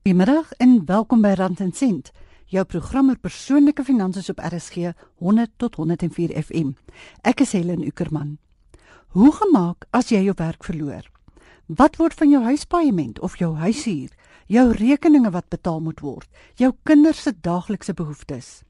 Goeiemiddag en welkom by Rand en Sent. Jou program oor persoonlike finansies op RSG 100 tot 104 FM. Ek is Helen Ukerman. Hoe gemaak as jy jou werk verloor? Wat word van jou huispaaiement of jou huishuur, jou rekeninge wat betaal moet word, jou kinders se daaglikse behoeftes?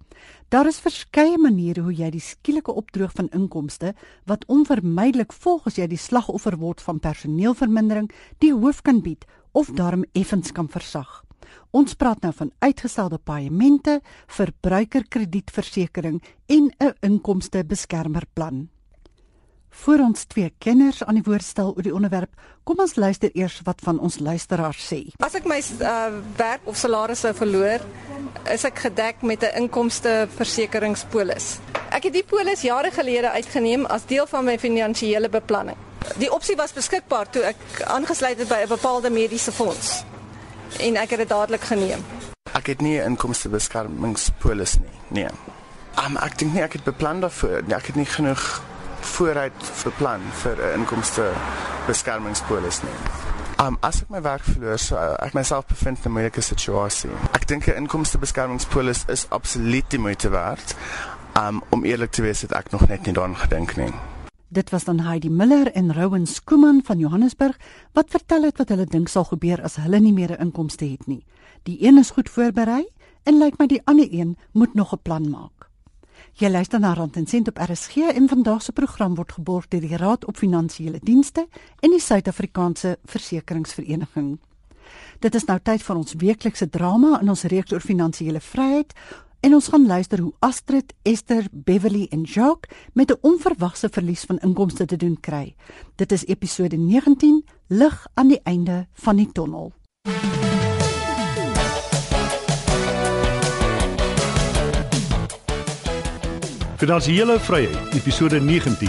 Daar is verskeie maniere hoe jy die skielike opdroog van inkomste wat onvermydelik volg as jy die slagoffer word van personeelvermindering, die hoof kan bied of daarom effens kan versag. Ons praat nou van uitgestelde paemente, verbruikerkredietversekering en 'n inkomstebeskermerplan. Voor ons twee kenners aan die woord stel oor die onderwerp, kom ons luister eers wat van ons luisteraars sê. As ek my uh, werk of salaris sou verloor, is ek gedek met 'n inkomsteversekeringspolis. Ek het die polis jare gelede uitgeneem as deel van my finansiële beplanning. Die opsie was beskikbaar toe ek aangesluit het by 'n bepaalde mediese fonds en ek het dit dadelik geneem. Ek het nie 'n inkomstebeskermingspolis nie. Nee. Um, ek dink nie ek het beplan daarvoor. Nee, ek het nie genoeg vooruit beplan vir 'n inkomstebeskermingspolis nie. Um, as ek my werk verloor, so uh, ek myself bevind in 'n moeilike situasie. Ek dink 'n inkomstebeskermingspolis is absoluut die moeite werd. Um, om eerlik te wees, het ek nog net nie daaraan gedink nie. Dit was dan Heidi Miller en Rowan Skooman van Johannesburg wat vertel het wat hulle dink sal gebeur as hulle nie meer 'n inkomste het nie. Die een is goed voorberei en lyk my die ander een moet nog 'n plan maak. Jy luister na Rand en Sent op RSG en vandag se program word geborg deur die Raad op Finansiële Dienste en die Suid-Afrikaanse Versekeringsvereniging. Dit is nou tyd vir ons weeklikse drama in ons reeks oor finansiële vryheid En ons gaan luister hoe Astrid, Esther, Beverly en Jacques met 'n onverwagse verlies van inkomste te doen kry. Dit is episode 19, lig aan die einde van die tonnel. Finansiële vryheid, episode 19.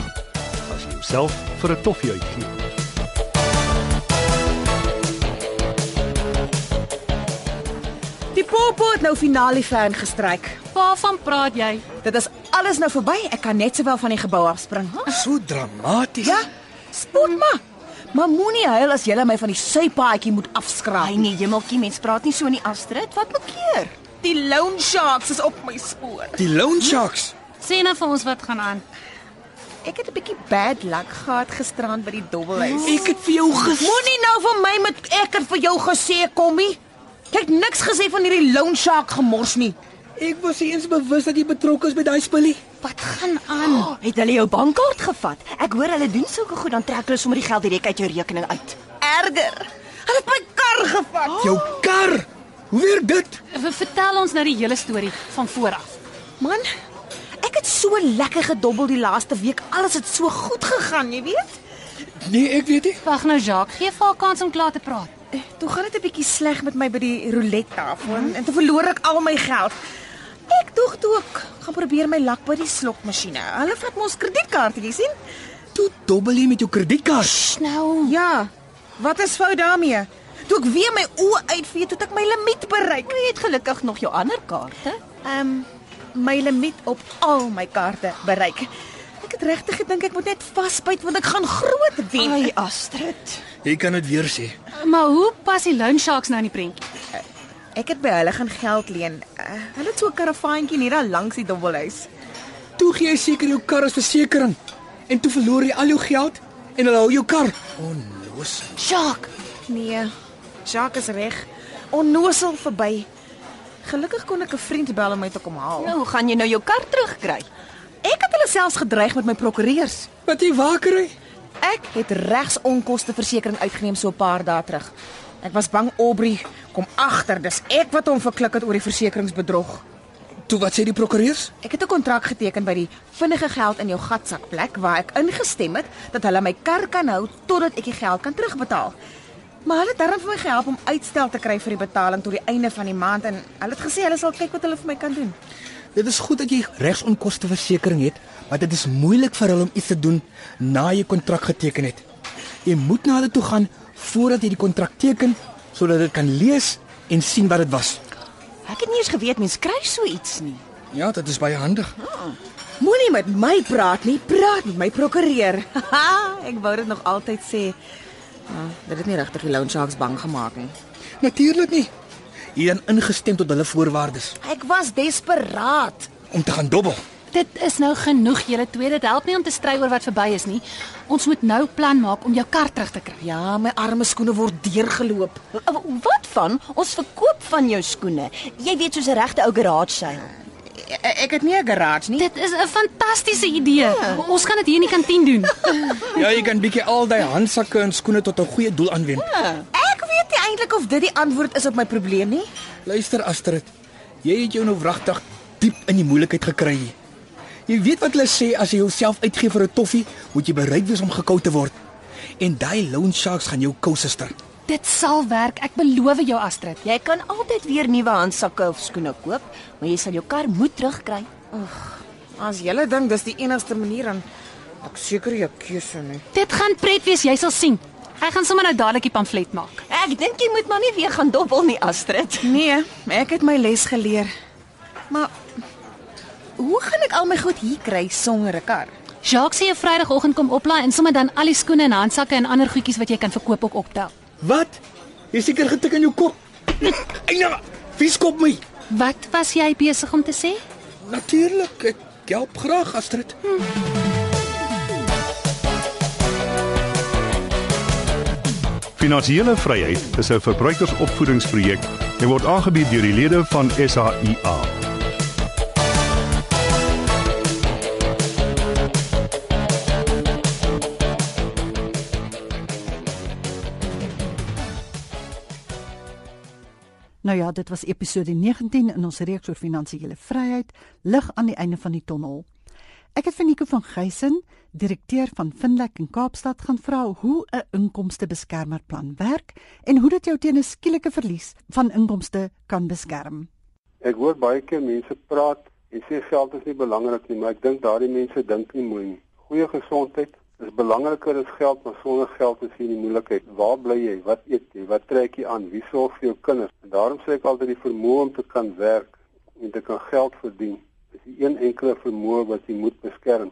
As jy jouself vir 'n toffie uitgee. Popo het nou finaal die fan gestryk. Waarvan praat jy? Dit is alles nou verby. Ek kan net sowel van die gebou afspring. So dramaties. Ja. Spot maar. Maar moenie huil as jy my van die sypaadjie moet afskraap. Ai nee, jemmeltjie, mens praat nie so in die Astrid. Wat maak keer? Die loan sharks is op my spoor. Die loan sharks. Sê nou vir ons wat gaan aan. Ek het 'n bietjie bad luck gehad gisterand by die dobbelhuis. Ek het vir jou gesê. Moenie nou vir my met ek het vir jou gesê kommie. Jy het niks gesê van hierdie loan shark gemors nie. Ek was nie eens bewus dat jy betrokke is by daai spullie. Wat gaan aan? Oh, het hulle jou bankkaart gevat? Ek hoor hulle doen sulke goed dan trek hulle sommer die geld direk uit jou rekening uit. Erger. Hulle het my kar gevat. Oh. Jou kar. Hoe weer dit? V Vertel ons nou die hele storie van voor af. Man, ek het so lekker gedobbel die laaste week. Alles het so goed gegaan, jy weet? Nee, ek weet nie. Wag nou, Jacques, gee vir haar kans om klaar te praat. Toe gaan dit 'n bietjie sleg met my by die roulette tafel en, en toe verloor ek al my geld. Ek dog toe ek gaan probeer my lak by die slotmasjiene. Hulle vat mos kredietkaarte, jy sien? Toe dobbel jy met jou kredietkaart. Nou, Ja. Wat is fout daarmee? Toe ek weer my oë uitvee, toe het ek my limiet bereik. Jy het gelukkig nog jou ander kaarte. Ehm um, my limiet op al my kaarte bereik. Ek het regtig gedink ek moet net vasbyt want ek gaan groot wen. Ai Astrid. Jy kan dit weer sê. maar hoe pas die loan sharks nou in die prentjie? Ek het by hulle gaan geld leen. Uh, hulle het so 'n karavaantjie net daar langs die dobbelhuis. Toe gee jy seker jou kar as versekering en toe verloor jy al jou geld en hulle hou jou kar. Onnoos. Jacques, Nee, Jacques is reg. Onnosel verby. Gelukkig kon ek 'n vriend bel om my te kom haal. Nou, hoe gaan jy nou jou kar terugkry? Ek het hulle selfs gedreig met my prokureurs. Wat jy wakery? Ek het regsonkoste versekering uitgeneem so 'n paar dae terug. Ek was bang Aubrey kom agter, dis ek wat hom verklik het oor die versekeringsbedrog. Toe wat sê die prokureurs? Ek het 'n kontrak geteken by die vinnige geld in jou gatsak plek waar ek ingestem het dat hulle my kar kan hou totdat ek die geld kan terugbetaal. Maar hulle het darm vir my gehelp om uitstel te kry vir die betaling tot die einde van die maand en hulle het gesê hulle sal kyk wat hulle vir my kan doen. Dit is goed dat jy regsonkoste versekering het, maar dit is moeilik vir hulle om iets te doen na jy kontrak geteken het. Jy moet na hulle toe gaan voordat jy die kontrak teken sodat dit kan lees en sien wat dit was. Ek het nie eens geweet mens kry so iets nie. Ja, dit is baie handig. Moenie met my praat nie, praat met my prokureur. Ek wou dit nog altyd sê. Maar dit het nie regtig die loan sharks bang gemaak nie. Natuurlik nie. Jy dan ingestem tot hulle voorwaardes Ek was desperaat. om te gaan dobbel. Dit is nou genoeg julle twee. Dit help nie om te stry oor wat verby is nie. Ons moet nou plan maak om jou kar terug te kry. Ja, my arme skoene word deurgeloop. Wat van? Ons verkoop van jou skoene. Jy weet soos 'n regte ou garage sale. Ek, ek het nie 'n garage nie. Dit is 'n fantastiese idee. Ons kan dit hier in die kantien doen. Ja, jy kan bietjie al daai handsakke en skoene tot 'n goeie doel aanwend. Ek weet nie eintlik of dit die antwoord is op my probleem nie. Luister Astrid, jy het jou nou wragtig diep in die moeilikheid gekry. Jy weet wat hulle sê as jy jouself uitgee vir 'n toffie, moet jy bereid wees om gekou te word. En daai loan sharks gaan jou kou suster. Dit sal werk. Ek beloof jou Astrid. Jy kan altyd weer nuwe handsakke of skoene koop, maar jy sal jou kar moet terugkry. As jy dink dis die enigste manier dan ek seker jy keuse nie. Dit gaan pret wees, jy sal sien. Ek gaan sommer nou dadelik die pamflet maak. Ek dink jy moet maar nie weer gaan dobbel nie, Astrid. Nee, ek het my les geleer. Maar hoe gaan ek al my goed hier kry sonder 'n kar? Jacques sê jy Vrydagoggend kom oplaai en sommer dan al die skoene en handsakke en ander goedjies wat jy kan verkoop ook optel. Wat? Jy seker getik in jou kop. Eina, vies kop my. Wat was jy besig om te sê? Natuurlik, ek help graag Astrid. Finansiële vryheid is 'n verbruikersopvoedingsprojek en word aangebied deur die lede van SAIA. Nou ja, dit was episode 19 in ons reeks oor finansiële vryheid, lig aan die einde van die tonnel. Ek het vir Nico van Geysen, direkteur van Finlek in Kaapstad, gaan vra hoe 'n inkomstebeskermerplan werk en hoe dit jou teen 'n skielike verlies van inkomste kan beskerm. Ek hoor baie keer mense praat en sê geld is nie belangrik nie, maar ek dink daardie mense dink nie mooi nie. Goeie gesondheid is belangriker as geld, maar sonder geld is jy in die moeilikheid. Waar bly jy? Wat eet jy? Wat trek jy aan? Wie sorg vir jou kinders? En daarom sê ek altyd die vermoë om te kan werk en te kan geld verdien is die een enkele vermoë wat jy moet beskerm.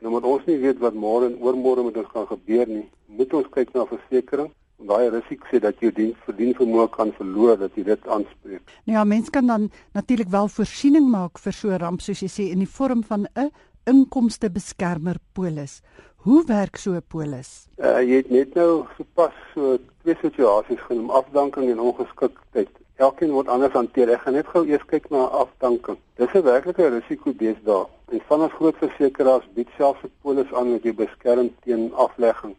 En omdat ons nie weet wat môre en oormôre met ons gaan gebeur nie, moet ons kyk na versekerings daai risiko sê dat jy dien verdien vermoë kan verloor dat jy dit aanspreek. Nou ja, mens kan dan natuurlik wel voorsiening maak vir so 'n ramp soos jy sê in die vorm van 'n inkomstebeskermer polis. Hoe werk so 'n polis? Uh, jy het net nou sopas so twee situasies genoem, afdanking en ongeskiktheid. Elkeen word anders hanteer. Ek gaan net gou eers kyk na afdanking. Dis 'n werklike risiko deesdae. En van ons groot versekerings bied selfs 'n polis aan wat jou beskerm teen aflegging.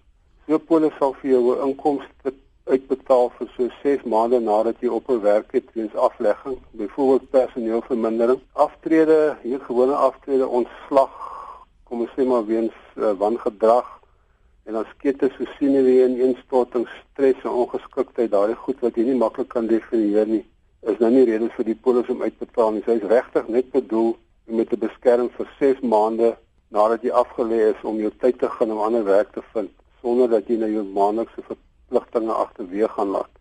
So 'n polis sal vir jou 'n inkomste uitbetaal vir so 6 maande nadat jy op 'n werk het weens aflegging, byvoorbeeld personeelvermindering, aftrede, hier gewone aftrede, ontslag, kom ons sê maar weens uh, wangedrag en dan skete so sinewie en instorting, stres en ongeskiktheid, daardie goed wat jy nie maklik kan definieer nie, is nou nie redes vir die polis om uitbetaal nie. Sy is regtig net bedoel om met te beskerm vir 6 maande nadat jy afgelê is om jou tyd te gaan om ander werk te vind sonder dat jy nou jou maandelikse verpligtinge agterweeg gaan laat.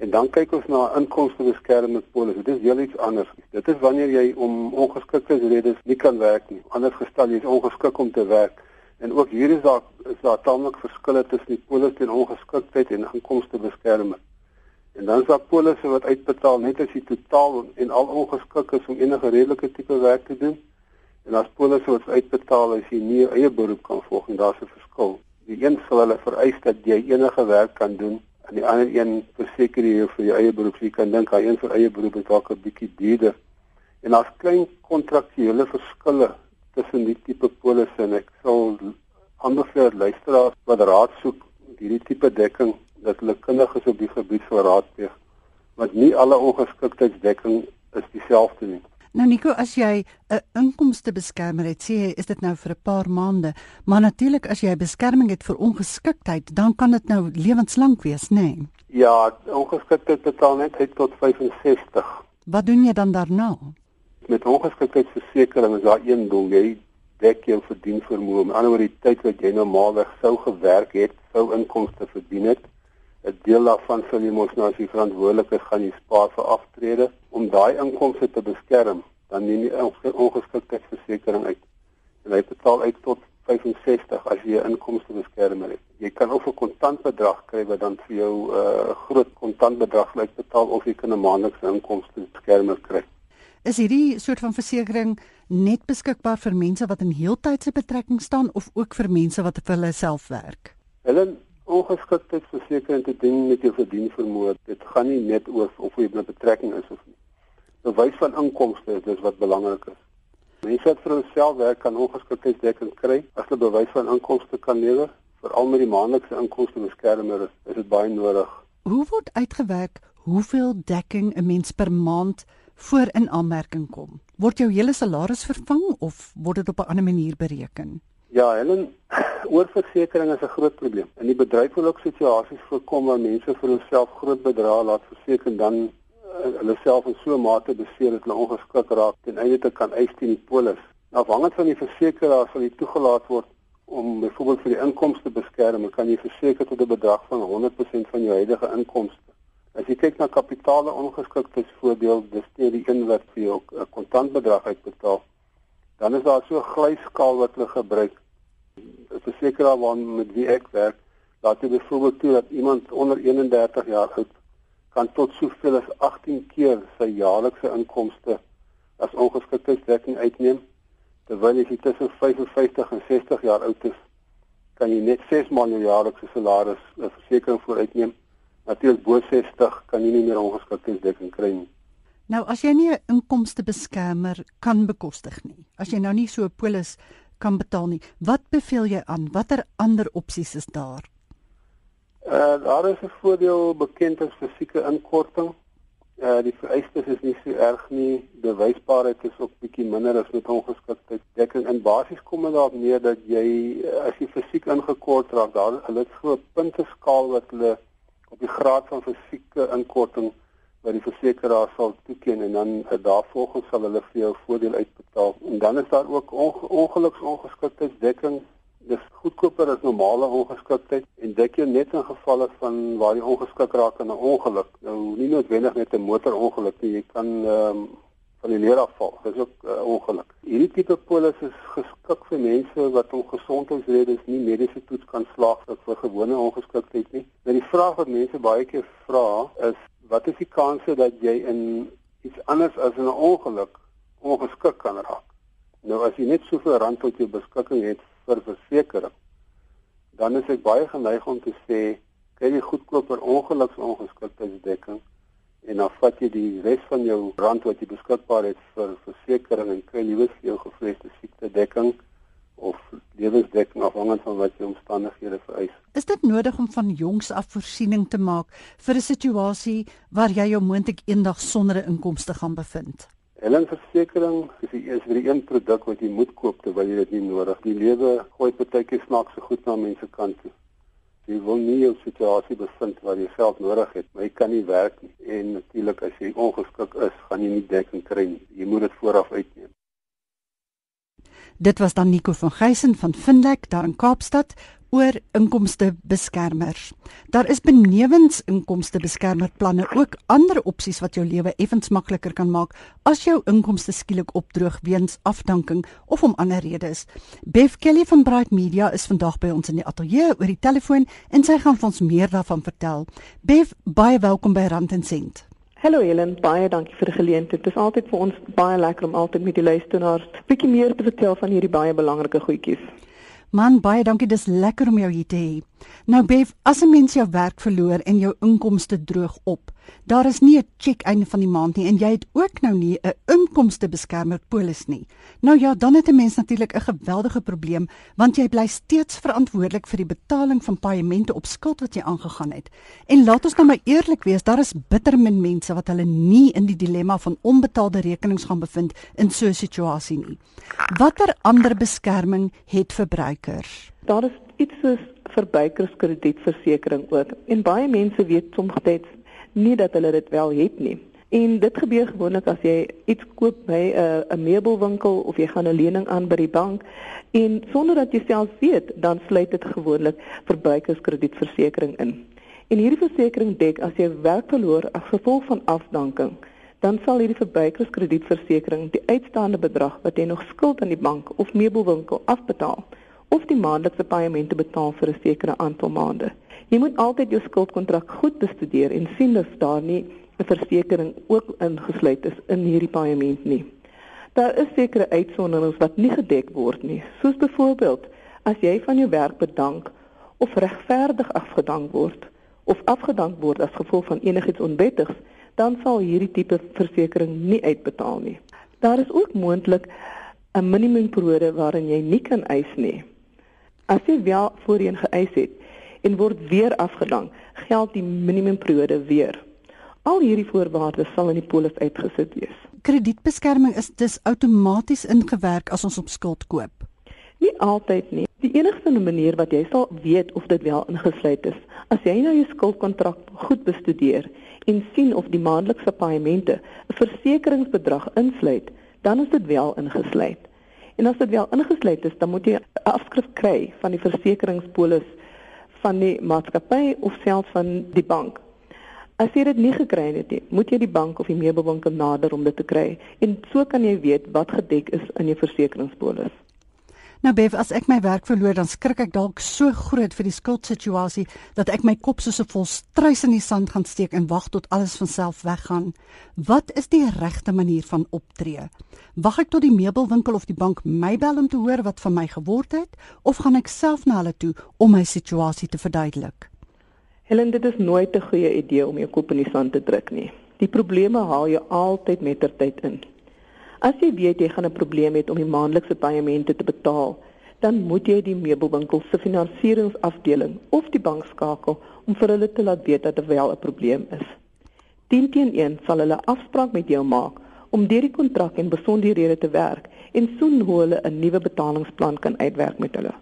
En dan kyk ons na inkomstebeskerming polis. Dit is heel iets anders. Dit is wanneer jy om ongeskiktheidsredes nie kan werk nie. Anders gestel jy is ongeskik om te werk. En ook hier is daar is daar tamelik verskille tussen die polis teen ongeskiktheid en inkomstebeskerming. En dan is daar polisse wat uitbetaal net as jy totaal en al ongeskik is om enige redelike tipe werk te doen. En as polisse wat uitbetaal as jy nie jou eie beroep kan volg en daar's 'n verskil. Die een sal hulle vereis dat jy enige werk kan doen en die ander een verseker jy vir jou eie beroep. Jy kan dink hy een vir eie beroep is dalk 'n bietjie duurder. En daar's klein kontraktuele verskille tussen die tipe polisse en ek sal aanbeveel luisteraars wat raad soek hierdie tipe dekking dat hulle kundig is op die gebied van raadpleeg want nie alle ongeskiktheidsdekking is dieselfde nie. Nou Nico, as jy 'n inkomstebeskermer het, sê jy is dit nou vir 'n paar maande, maar natuurlik as jy beskerming het vir ongeskiktheid, dan kan dit nou lewenslank wees, nê? Nee? Ja, ongeskiktheid betaal net tot 65. Wat doen jy dan daarna? Met ongeskiktheidsversekering is daar een doel, jy dek jou verdienvermoë. Met ander woorde, die tyd wat jy normaalweg sou gewerk het, sou inkomste verdien het. 'n Deel daarvan sal jy mos nou as jy verantwoordelik is, gaan jy spaar vir aftrede om daai inkomste te beskerm. Dan neem jy ongeskiktheidsversekering uit. En hy betaal uit tot 65 as jy 'n inkomstebeskermer het. Jy kan of 'n kontantbedrag kry wat dan vir jou 'n uh, groot kontantbedrag lyk betaal of jy kan 'n maandelikse inkomstebeskermer kry. Is hierdie soort van versekerings net beskikbaar vir mense wat in heeltydse betrekking staan of ook vir mense wat vir hulle self werk? Hulle ongeskiktheidsversekering te doen met jou verdienvermoë. Dit gaan nie net oor of jy 'n betrekking is of nie. Bewys van inkomste is dis wat belangrik is. Mense wat vir hulself werk kan ongeskiktheidsdekking kry as hulle bewys van inkomste kan lewer. Veral met die maandelikse inkomste beskermer is dit baie nodig. Hoe word uitgewerk hoeveel dekking 'n mens per maand voor in aanmerking kom? Word jou hele salaris vervang of word dit op 'n ander manier bereken? Ja, Helen, oorversekering is 'n groot probleem. In die bedryf wil ook situasies voorkom waar mense vir hulself groot bedrae laat verseker dan uh, hulle self in so 'n mate beseer dat hulle ongeskik raak ten einde te kan eis teen die polis. Nou afhangend van die versekeraar sal jy toegelaat word om byvoorbeeld vir die inkomste beskerm, kan jy verseker tot 'n bedrag van 100% van jou huidige inkomste. As jy kyk na kapitale ongeskiktheidsvoordeel, dis teen die een wat vir jou 'n kontantbedrag uitbetaal dan is daar so 'n glyskaal wat hulle gebruik. 'n Versekeraar waarmee met wie ek werk, laat dit byvoorbeeld toe dat iemand onder 31 jaar oud kan tot soveel as 18 keer sy jaarlikse inkomste as ongeskiktheidsdekking uitneem. Terwyl jy tussen 55 en 60 jaar oud is, kan jy net 6 maal jou jaarlikse salaris 'n versekering vooruitneem. Natuurlik bo 60 kan jy nie meer ongeskiktheidsdekking kry nie. Nou as jy nie 'n inkomstebeskermer kan bekostig nie, as jy nou nie so 'n polis kan betaal nie, wat beveel jy aan? Watter ander opsies is daar? Uh daar is 'n voordeel bekend as fisieke inkorting. Uh die vereistes is nie so erg nie. Bewysbaarheid is ook bietjie minder as met ongeskiktheid. Dekking in basies kom dit daarop neer dat jy as jy fisiek ingekort raak, daar hulle het so 'n punteskaal wat hulle op die graad van fisieke inkorting wat die versekeraar sal toeken en dan uh, daarvolgens sal hulle vir jou voordeel uitbetaal. En dan is daar ook onge ongeluksongeskiktheidsdekking. Dis goedkoper as normale ongeskiktheid en dek jy net in gevalle van waar jy ongeskik raak in 'n ongeluk. Nou nie noodwendig net 'n motorongeluk nie, jy kan ehm um, van die leer afval. Dis ook 'n uh, ongeluk. Hierdie tipe polis is geskik vir mense wat om gesondheidsredes nie mediese toets kan slaag vir gewone ongeskiktheid nie. Nou die vraag wat mense baie keer vra is wat is die kanse dat jy in iets anders as 'n ongeluk ongeskik kan raak? Nou as jy net soveel rand tot jou beskikking het vir versekerings, dan is ek baie geneig om te sê kry jy goedkoper ongeluksongeskiktheidsdekking en dan vat jy die res van jou rand wat jy beskikbaar het vir versekerings en kry jy weer jou gevreesde siekte dekking of lewensdekking afhangend van wat jou omstandighede vereis. Is dit nodig om van jongs af voorsiening te maak vir 'n situasie waar jy jou moontlik eendag sonder 'n inkomste gaan bevind? Helmversekering is die is die een produk wat jy moet koop terwyl jy dit nie nodig. Die lewe gooi partykeer snaaks so goed na mense kant toe. Jy wil nie jou situasie bevind waar jy geld nodig het, maar jy kan nie werk nie. En natuurlik as jy ongeskik is, gaan jy nie dekking kry nie. Jy moet dit vooraf uitneem. Dit was dan Nico van Geysen van Finlek daar in Kaapstad oor inkomste beskermers. Daar is benewens inkomste beskermer planne ook ander opsies wat jou lewe effens makliker kan maak as jou inkomste skielik opdroog weens afdanking of om ander redes. Bev Kelly van Bright Media is vandag by ons in die ateljee oor die telefoon en sy gaan ons meer daarvan vertel. Bev, baie welkom by Rand en Sent. Hallo Helen, baie dankie vir die geleentheid. Dit is altyd vir ons baie lekker om altyd met die luisteraars 'n bietjie meer te vertel van hierdie baie belangrike goedjies. Man, baie dankie. Dis lekker om jou hier te hê. Nou Bev, as 'n mens jou werk verloor en jou inkomste droog op, daar is nie 'n cheque einde van die maand nie en jy het ook nou nie 'n inkomstebeskermer polis nie. Nou ja, dan het 'n mens natuurlik 'n geweldige probleem want jy bly steeds verantwoordelik vir die betaling van paemente op skuld wat jy aangegaan het. En laat ons nou maar eerlik wees, daar is bitter min mense wat hulle nie in die dilemma van onbetaalde rekenings gaan bevind in so 'n situasie nie. Watter ander beskerming het verbruikers? Daar is iets soos verbruikerskredietversekering ook. En baie mense weet soms nie dat hulle dit wel het nie. En dit gebeur gewoonlik as jy iets koop by 'n uh, meubelwinkel of jy gaan 'n lening aan by die bank en sonder dat jy self weet, dan sluit dit gewoonlik verbruikerskredietversekering in. En hierdie versekering dek as jy werk verloor as gevolg van afdanking, dan sal hierdie verbruikerskredietversekering die uitstaande bedrag wat jy nog skuld aan die bank of meubelwinkel afbetaal of die maandelikse paemente betaal vir 'n sekere aantal maande. Jy moet altyd jou skuldkontrak goed bestudeer en sien of daar nie 'n versekering ook ingesluit is in hierdie paement nie. Daar is sekere uitsonderings wat nie gedek word nie, soos byvoorbeeld as jy van jou werk bedank of regverdig afgedank word of afgedank word as gevolg van enigiets onwettigs, dan sal hierdie tipe versekering nie uitbetaal nie. Daar is ook moontlik 'n minimumperiode waarin jy nie kan eis nie. As jy wel voorheen geëis het en word weer afgedank, geld die minimumperiode weer. Al hierdie voorwaardes sal in die polis uitgesit wees. Kredietbeskerming is dus outomaties ingewerk as ons op skuld koop. Nie altyd nie. Die enigste manier wat jy sal weet of dit wel ingesluit is, as jy nou jou skuldkontrak goed bestudeer en sien of die maandelikse paemente 'n versekeringsbedrag insluit, dan is dit wel ingesluit. En as dit wel ingesluit is, dan moet jy 'n afskrif kry van die versekeringspolis van die maatskappy of selfs van die bank. As jy dit nie gekry het nie, moet jy die bank of die meubelwinkel nader om dit te kry en so kan jy weet wat gedek is in jou versekeringspolis. Nou Bev, as ek my werk verloor, dan skrik ek dalk so groot vir die skuldsituasie dat ek my kop soos 'n volstruis in die sand gaan steek en wag tot alles van self weggaan. Wat is die regte manier van optree? Wag ek tot die meubelwinkel of die bank my bel om te hoor wat van my geword het of gaan ek self na hulle toe om my situasie te verduidelik? Helen, dit is nooit 'n goeie idee om jou kop in die sand te druk nie. Die probleme haal jy altyd mettertyd in. As jy weet jy gaan 'n probleem hê om die maandelikse paemente te betaal, dan moet jy die meubelwinkel se finansieringsafdeling of die bank skakel om vir hulle te laat weet dat daar wel 'n probleem is. 10 teen 1 sal hulle afspraak met jou maak om deur die kontrak en besonderhede te werk en soon hoe hulle 'n nuwe betalingsplan kan uitwerk met hulle.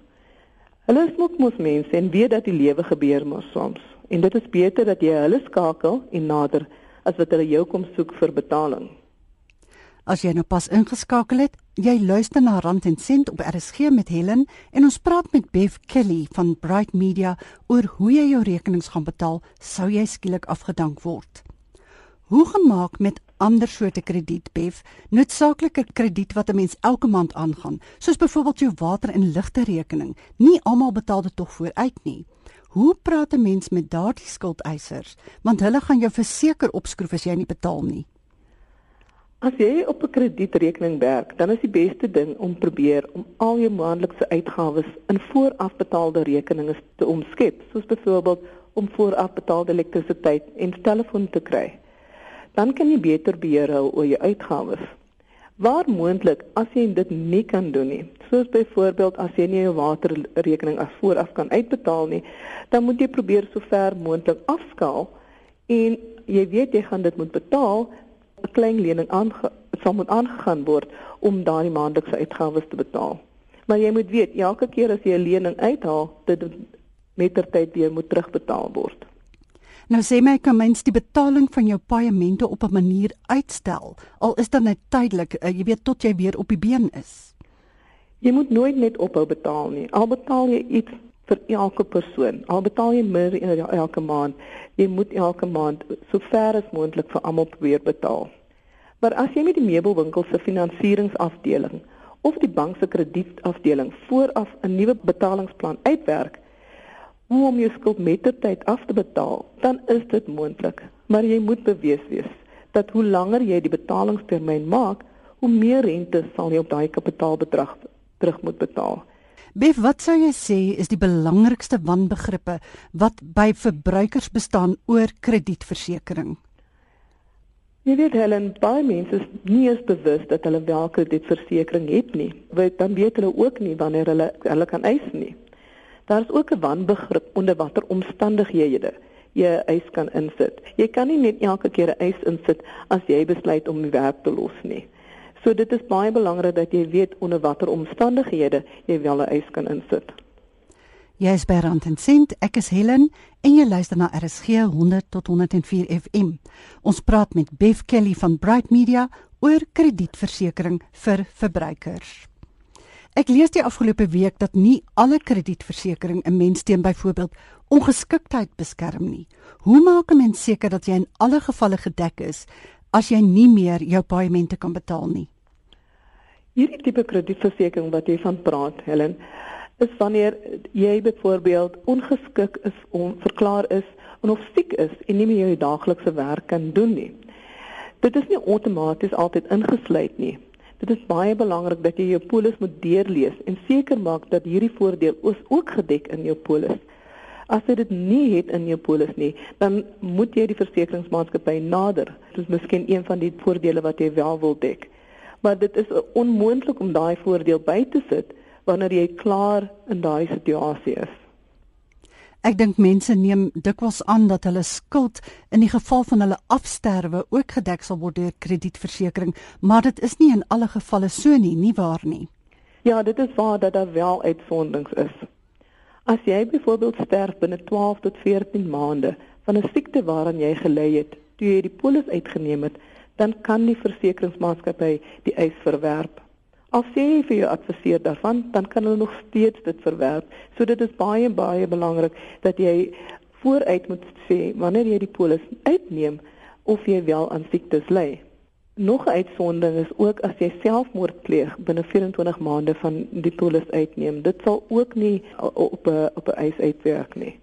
Hulle is mos mos mense en weet dat die lewe gebeur mos soms en dit is beter dat jy hulle skakel en nader as wat hulle jou kom soek vir betaling. As jy nou pas ingeskakel het, jy luister na Rand en Sent op RSG met Helen en ons praat met Bev Kelly van Bright Media oor hoe jy jou rekenings gaan betaal sou jy skielik afgedank word. Hoe gemaak met ander soorte krediet, Bev, noodsaaklike krediet wat 'n mens elke maand aangaan, soos byvoorbeeld jou water en ligte rekening. Nie almal betaal dit tog vooruit nie. Hoe praat 'n mens met daardie skuldeisers? Want hulle gaan jou verseker opskroef as jy nie betaal nie. As jy op 'n kredietrekening werk, dan is die beste ding om probeer om al jou maandelikse uitgawes in voorafbetaalde rekeninge te omskep, soos byvoorbeeld om voorafbetaalde elektrisiteit en telefoon te kry. Dan kan jy beter beheer hou oor jou uitgawes. Waar moontlik as jy dit nie kan doen nie, soos byvoorbeeld as jy nie jou waterrekening as vooraf kan uitbetaal nie, dan moet jy probeer so ver moontlik afskaal en jy weet jy gaan dit moet betaal, klein lening aange sal moet aangegaan word om daardie maandelikse uitgawes te betaal. Maar jy moet weet elke keer as jy 'n lening uithaal, dit mettertyd weer moet terugbetaal word. Nou sê my kan mens die betaling van jou paemente op 'n manier uitstel, al is dit net tydelik, uh, jy weet tot jy weer op die been is. Jy moet nooit net ophou betaal nie. Al betaal jy iets vir elke persoon, al betaal jy meer in elke maand, jy moet elke maand so ver as moontlik vir almal probeer betaal. Maar as jy met die meubelwinkel se finansieringsafdeling of die bank se kredietafdeling vooraf 'n nuwe betalingsplan uitwerk, hoe om jou skuld mettertyd af te betaal, dan is dit moontlik. Maar jy moet bewees wees dat hoe langer jy die betalingstermyn maak, hoe meer rente sal jy op daai kapitaalbedrag terug moet betaal. Bef, wat sou jy sê is die belangrikste wanbegrippe wat by verbruikers bestaan oor kredietversekering? Jy weet Helen, baie mense is nie eens bewus dat hulle wel kredietversekering het nie. Want dan weet hulle ook nie wanneer hulle hulle kan eis nie. Daar is ook 'n wanbegrip onder watter omstandighede jy 'n eis kan insit. Jy kan nie net elke keer 'n eis insit as jy besluit om die werk te los nie. So dit is baie belangrik dat jy weet onder watter omstandighede jy wel 'n eis kan insit. Jy is by Rand en Sint, ek is Helen en jy luister na RSG 100 tot 104 FM. Ons praat met Bev Kelly van Bright Media oor kredietversekering vir verbruikers. Ek lees die afgelope week dat nie alle kredietversekering 'n mens teen byvoorbeeld ongeskiktheid beskerm nie. Hoe maak 'n mens seker dat jy in alle gevalle gedek is as jy nie meer jou paemente kan betaal nie? Hierdie tipe kredietversekering wat jy van praat, Helen, is wanneer jy byvoorbeeld ongeskik is om verklaar is en of siek is en nie meer jou daaglikse werk kan doen nie. Dit is nie outomaties altyd ingesluit nie. Dit is baie belangrik dat jy jou polis moet deurlees en seker maak dat hierdie voordeel ook gedek in jou polis. As jy dit nie het in jou polis nie, dan moet jy die versekeringsmaatskappy nader. Dit is miskien een van die voordele wat jy wel wil dek. Maar dit is onmoontlik om daai voordeel by te sit wanneer jy klaar in daai situasie is. Ek dink mense neem dikwels aan dat hulle skuld in die geval van hulle afsterwe ook gedek sal word deur kredietversekering, maar dit is nie in alle gevalle so nie, nie waar nie. Ja, dit is waar dat daar wel uitsonderings is. As jy byvoorbeeld sterf binne 12 tot 14 maande van 'n siekte waaraan jy gely het, toe jy die polis uitgeneem het, dan kan die versekeringsmaatskappy die eis verwerp. As jy vir jou adviseer daarvan, dan kan hulle nog steeds dit verwerp. So dit is baie baie belangrik dat jy vooruit moet sê wanneer jy die polis uitneem of jy wel aan siektes ly. Nog 'n uitsondering is ook as jy selfmoord pleeg binne 24 maande van die polis uitneem. Dit sal ook nie op 'n op 'n eis uitwerk nie.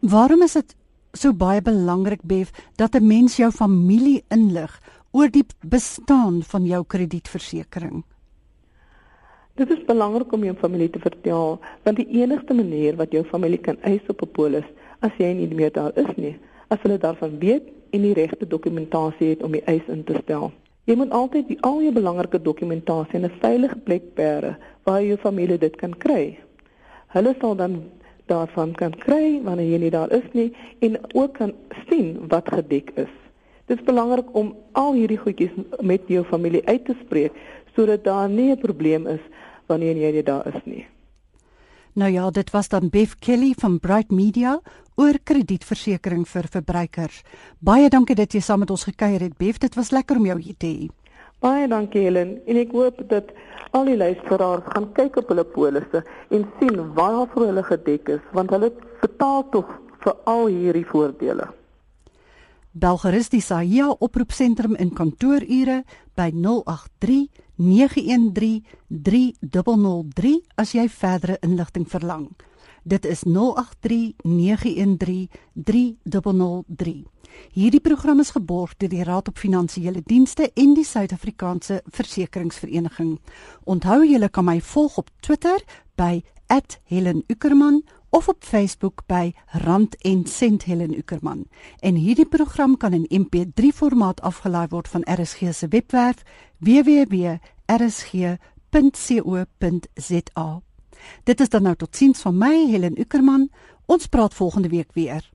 Waarom is dit so baie belangrik Bev dat 'n mens jou familie inlig oor die bestaan van jou kredietversekering? Dit is belangrik om jou familie te vertel, want die enigste manier wat jou familie kan eis op 'n polis as jy nie meer daar is nie, as hulle daarvan weet en die regte dokumentasie het om die eis in te stel. Jy moet altyd die al jou belangrike dokumentasie in 'n veilige plek bære waar jou familie dit kan kry. Hulle sal dan daarvan kan kry wanneer jy nie daar is nie en ook kan sien wat gedek is. Dit is belangrik om al hierdie goedjies met jou familie uit te spreek sodat daar nie 'n probleem is wanneer jy nie daar is nie. Nou ja, dit was dan Bev Kelly van Bright Media oor kredietversekering vir verbruikers. Baie dankie dat jy saam met ons gekuier het, Bev. Dit was lekker om jou hier te hê. Baie dankie Helen en ek hoop dat al die luisteraars gaan kyk op hulle polisse en sien waarvoor hulle gedek is want hulle betaal tog vir al hierdie voordele. Belgerus die Sahia oproepsentrum in kantoorure by 083 913 3003 as jy verdere inligting verlang. Dit is 083 913 3003. Hierdie program is geborg deur die Raad op Finansiële Dienste en die Suid-Afrikaanse Versekeringsvereniging. Onthou julle kan my volg op Twitter by @HelenUckerman of op Facebook by Rand en Sent Helen Ukerman. En hierdie program kan in MP3 formaat afgelaai word van RSG se webwerf www.rsg.co.za. Dit is dan nou totiens van my Helen Ukerman. Ons praat volgende week weer.